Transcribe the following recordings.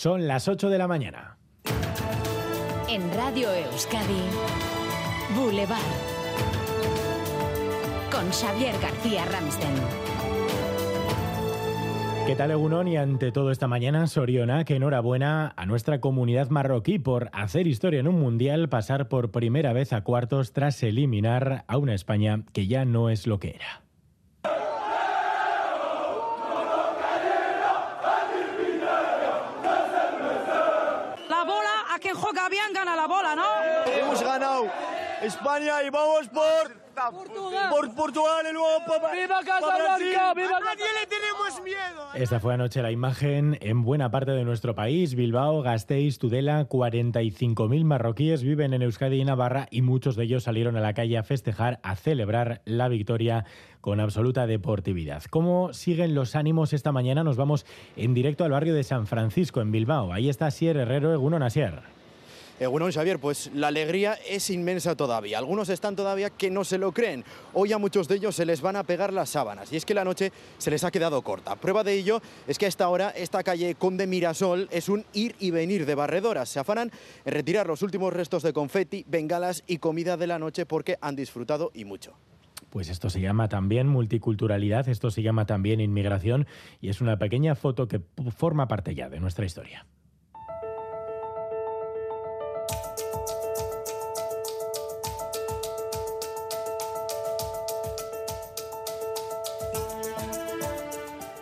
Son las 8 de la mañana. En Radio Euskadi, Boulevard. Con Xavier García Ramsten. ¿Qué tal, Egunon? Y ante todo esta mañana, Soriona, que enhorabuena a nuestra comunidad marroquí por hacer historia en un mundial, pasar por primera vez a cuartos tras eliminar a una España que ya no es lo que era. La bola, a quien juega bien gana la bola, ¿no? Hemos ganado España y vamos por Portugal. Por Portugal y luego para ¡Viva Casablanca! ¡Viva A nadie le tenemos miedo. Esta fue anoche la imagen en buena parte de nuestro país. Bilbao, Gasteiz, Tudela, 45.000 marroquíes viven en Euskadi y Navarra y muchos de ellos salieron a la calle a festejar, a celebrar la victoria con absoluta deportividad. ¿Cómo siguen los ánimos esta mañana? Nos vamos en directo al barrio de San Francisco, en Bilbao. Ahí está Sier Herrero, Egunon Asier. Egunon Xavier, pues la alegría es inmensa todavía. Algunos están todavía que no se lo creen. Hoy a muchos de ellos se les van a pegar las sábanas y es que la noche se les ha quedado corta. Prueba de ello es que a esta hora esta calle Conde Mirasol es un ir y venir de barredoras. Se afanan en retirar los últimos restos de confeti, bengalas y comida de la noche porque han disfrutado y mucho. Pues esto se llama también multiculturalidad, esto se llama también inmigración y es una pequeña foto que forma parte ya de nuestra historia.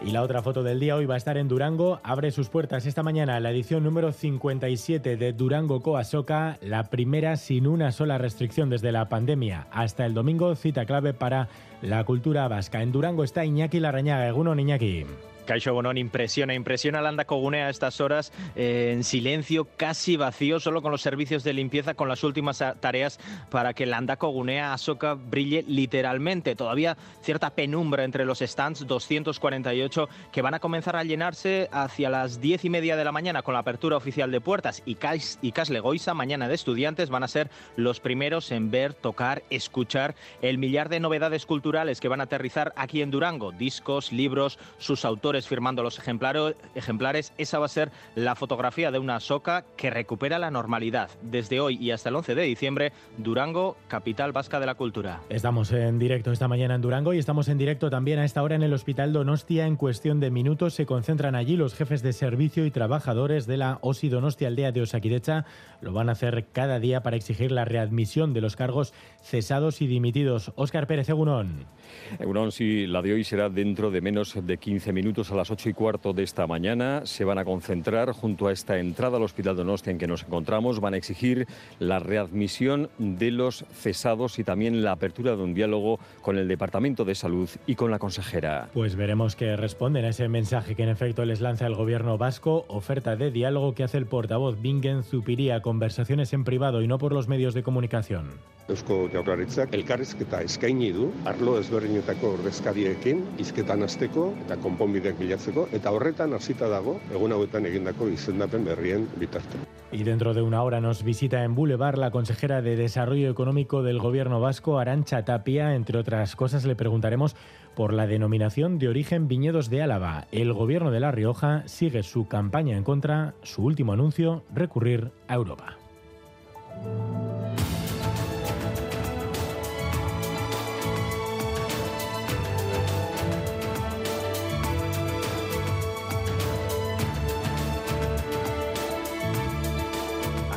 Y la otra foto del día hoy va a estar en Durango. Abre sus puertas esta mañana la edición número 57 de Durango Coasoca, la primera sin una sola restricción desde la pandemia. Hasta el domingo, cita clave para la cultura vasca. En Durango está Iñaki Larrañaga. Egunon, Iñaki. Caixo Bonón impresiona, impresiona al Andacogunea a estas horas eh, en silencio, casi vacío, solo con los servicios de limpieza, con las últimas tareas para que el Andacogunea Asoka brille literalmente. Todavía cierta penumbra entre los stands, 248 que van a comenzar a llenarse hacia las 10 y media de la mañana con la apertura oficial de puertas y Cas, y Caslegoisa, mañana de estudiantes, van a ser los primeros en ver, tocar, escuchar el millar de novedades culturales que van a aterrizar aquí en Durango, discos, libros, sus autores firmando los ejemplares, esa va a ser la fotografía de una soca que recupera la normalidad. Desde hoy y hasta el 11 de diciembre, Durango, capital vasca de la cultura. Estamos en directo esta mañana en Durango y estamos en directo también a esta hora en el Hospital Donostia. En cuestión de minutos se concentran allí los jefes de servicio y trabajadores de la OSI Donostia Aldea de Osakidecha. Lo van a hacer cada día para exigir la readmisión de los cargos cesados y dimitidos. Óscar Pérez Egunon. Egunon, sí, la de hoy será dentro de menos de 15 minutos a las 8 y cuarto de esta mañana. Se van a concentrar junto a esta entrada al Hospital Donostia en que nos encontramos. Van a exigir la readmisión de los cesados y también la apertura de un diálogo con el Departamento de Salud y con la consejera. Pues veremos qué responden a ese mensaje que en efecto les lanza el gobierno vasco. Oferta de diálogo que hace el portavoz Bingen Zupiría. Conversaciones en privado y no por los medios de comunicación. Eusko Jaurlaritzak elkarrizketa eskaini du arlo ezberdinetako ordezkariekin hizketan hasteko eta Y dentro de una hora nos visita en Boulevard la consejera de Desarrollo Económico del Gobierno Vasco, Arancha Tapia. Entre otras cosas, le preguntaremos por la denominación de origen Viñedos de Álava. El Gobierno de La Rioja sigue su campaña en contra. Su último anuncio, recurrir a Europa.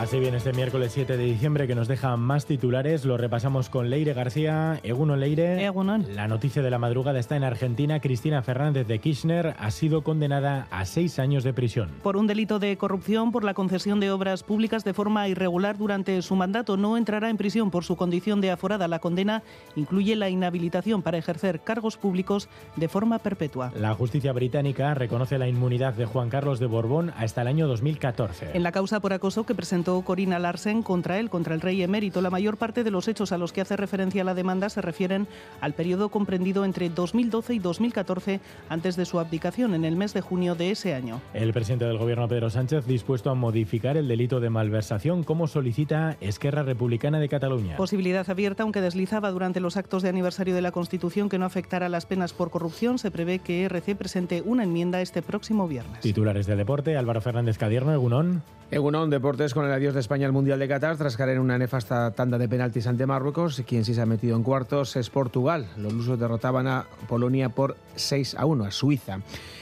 Así bien este miércoles 7 de diciembre que nos deja más titulares. Lo repasamos con Leire García. Egunon Leire. Egunon. La noticia de la madrugada está en Argentina. Cristina Fernández de Kirchner ha sido condenada a seis años de prisión. Por un delito de corrupción por la concesión de obras públicas de forma irregular durante su mandato. No entrará en prisión por su condición de aforada. La condena incluye la inhabilitación para ejercer cargos públicos de forma perpetua. La justicia británica reconoce la inmunidad de Juan Carlos de Borbón hasta el año 2014. En la causa por acoso que presentó presentó Corina Larsen contra él, contra el rey emérito. La mayor parte de los hechos a los que hace referencia la demanda se refieren al periodo comprendido entre 2012 y 2014, antes de su abdicación en el mes de junio de ese año. El presidente del gobierno, Pedro Sánchez, dispuesto a modificar el delito de malversación, como solicita Esquerra Republicana de Cataluña. Posibilidad abierta, aunque deslizaba durante los actos de aniversario de la Constitución que no afectara las penas por corrupción, se prevé que RC presente una enmienda este próximo viernes. Titulares de deporte, Álvaro Fernández Cadierno, Egunón. Egunon Deportes con el adiós de España al Mundial de Qatar tras caer en una nefasta tanda de penaltis ante Marruecos. Quien sí se ha metido en cuartos es Portugal. Los lusos derrotaban a Polonia por 6 a 1, a Suiza.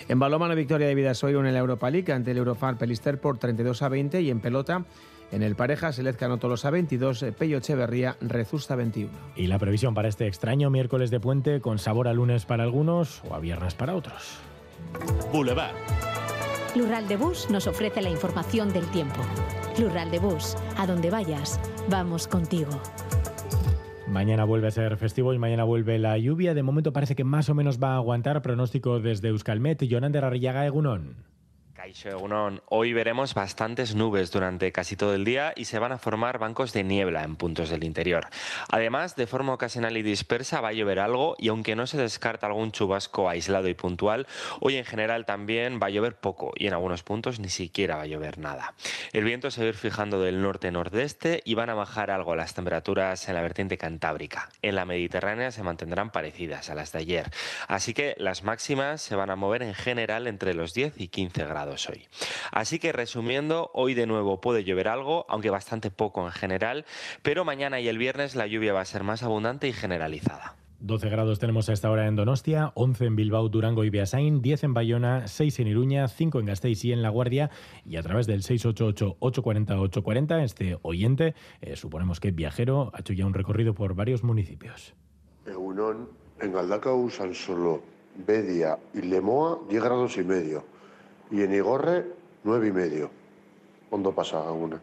En baloma, la victoria de Vidasoiro en la Europa League ante el Eurofar Pelister por 32 a 20 y en pelota en el pareja, Selezca anotó los a 22, Pello Echeverría, Rezusta 21. Y la previsión para este extraño miércoles de puente con sabor a lunes para algunos o a viernes para otros. Boulevard. Lural de Bus nos ofrece la información del tiempo. Lural de Bus, a donde vayas, vamos contigo. Mañana vuelve a ser festivo y mañana vuelve la lluvia. De momento parece que más o menos va a aguantar. Pronóstico desde Euskalmet. Jonander Arrillaga Egunón. Hoy veremos bastantes nubes durante casi todo el día y se van a formar bancos de niebla en puntos del interior. Además, de forma ocasional y dispersa va a llover algo y aunque no se descarta algún chubasco aislado y puntual, hoy en general también va a llover poco y en algunos puntos ni siquiera va a llover nada. El viento se va a ir fijando del norte-nordeste y van a bajar algo las temperaturas en la vertiente cantábrica. En la Mediterránea se mantendrán parecidas a las de ayer. Así que las máximas se van a mover en general entre los 10 y 15 grados hoy. Así que resumiendo, hoy de nuevo puede llover algo, aunque bastante poco en general, pero mañana y el viernes la lluvia va a ser más abundante y generalizada. 12 grados tenemos a esta hora en Donostia, 11 en Bilbao, Durango y Beasain, 10 en Bayona, 6 en Iruña, 5 en Gasteiz y en La Guardia. Y a través del 688-840-840, este oyente, eh, suponemos que viajero, ha hecho ya un recorrido por varios municipios. Egunon, en Galdacao, San Solo, Bedia y Lemoa, 10 grados y medio. Y en Igorre, 9 y medio. ¿Cuándo pasa una?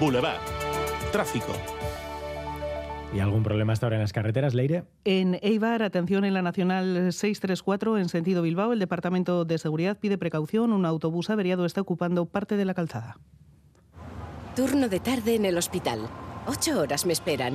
Boulevard. Tráfico. ¿Y algún problema hasta ahora en las carreteras, Leire? En Eibar, atención en la Nacional 634 en sentido Bilbao, el Departamento de Seguridad pide precaución. Un autobús averiado está ocupando parte de la calzada. Turno de tarde en el hospital. Ocho horas me esperan.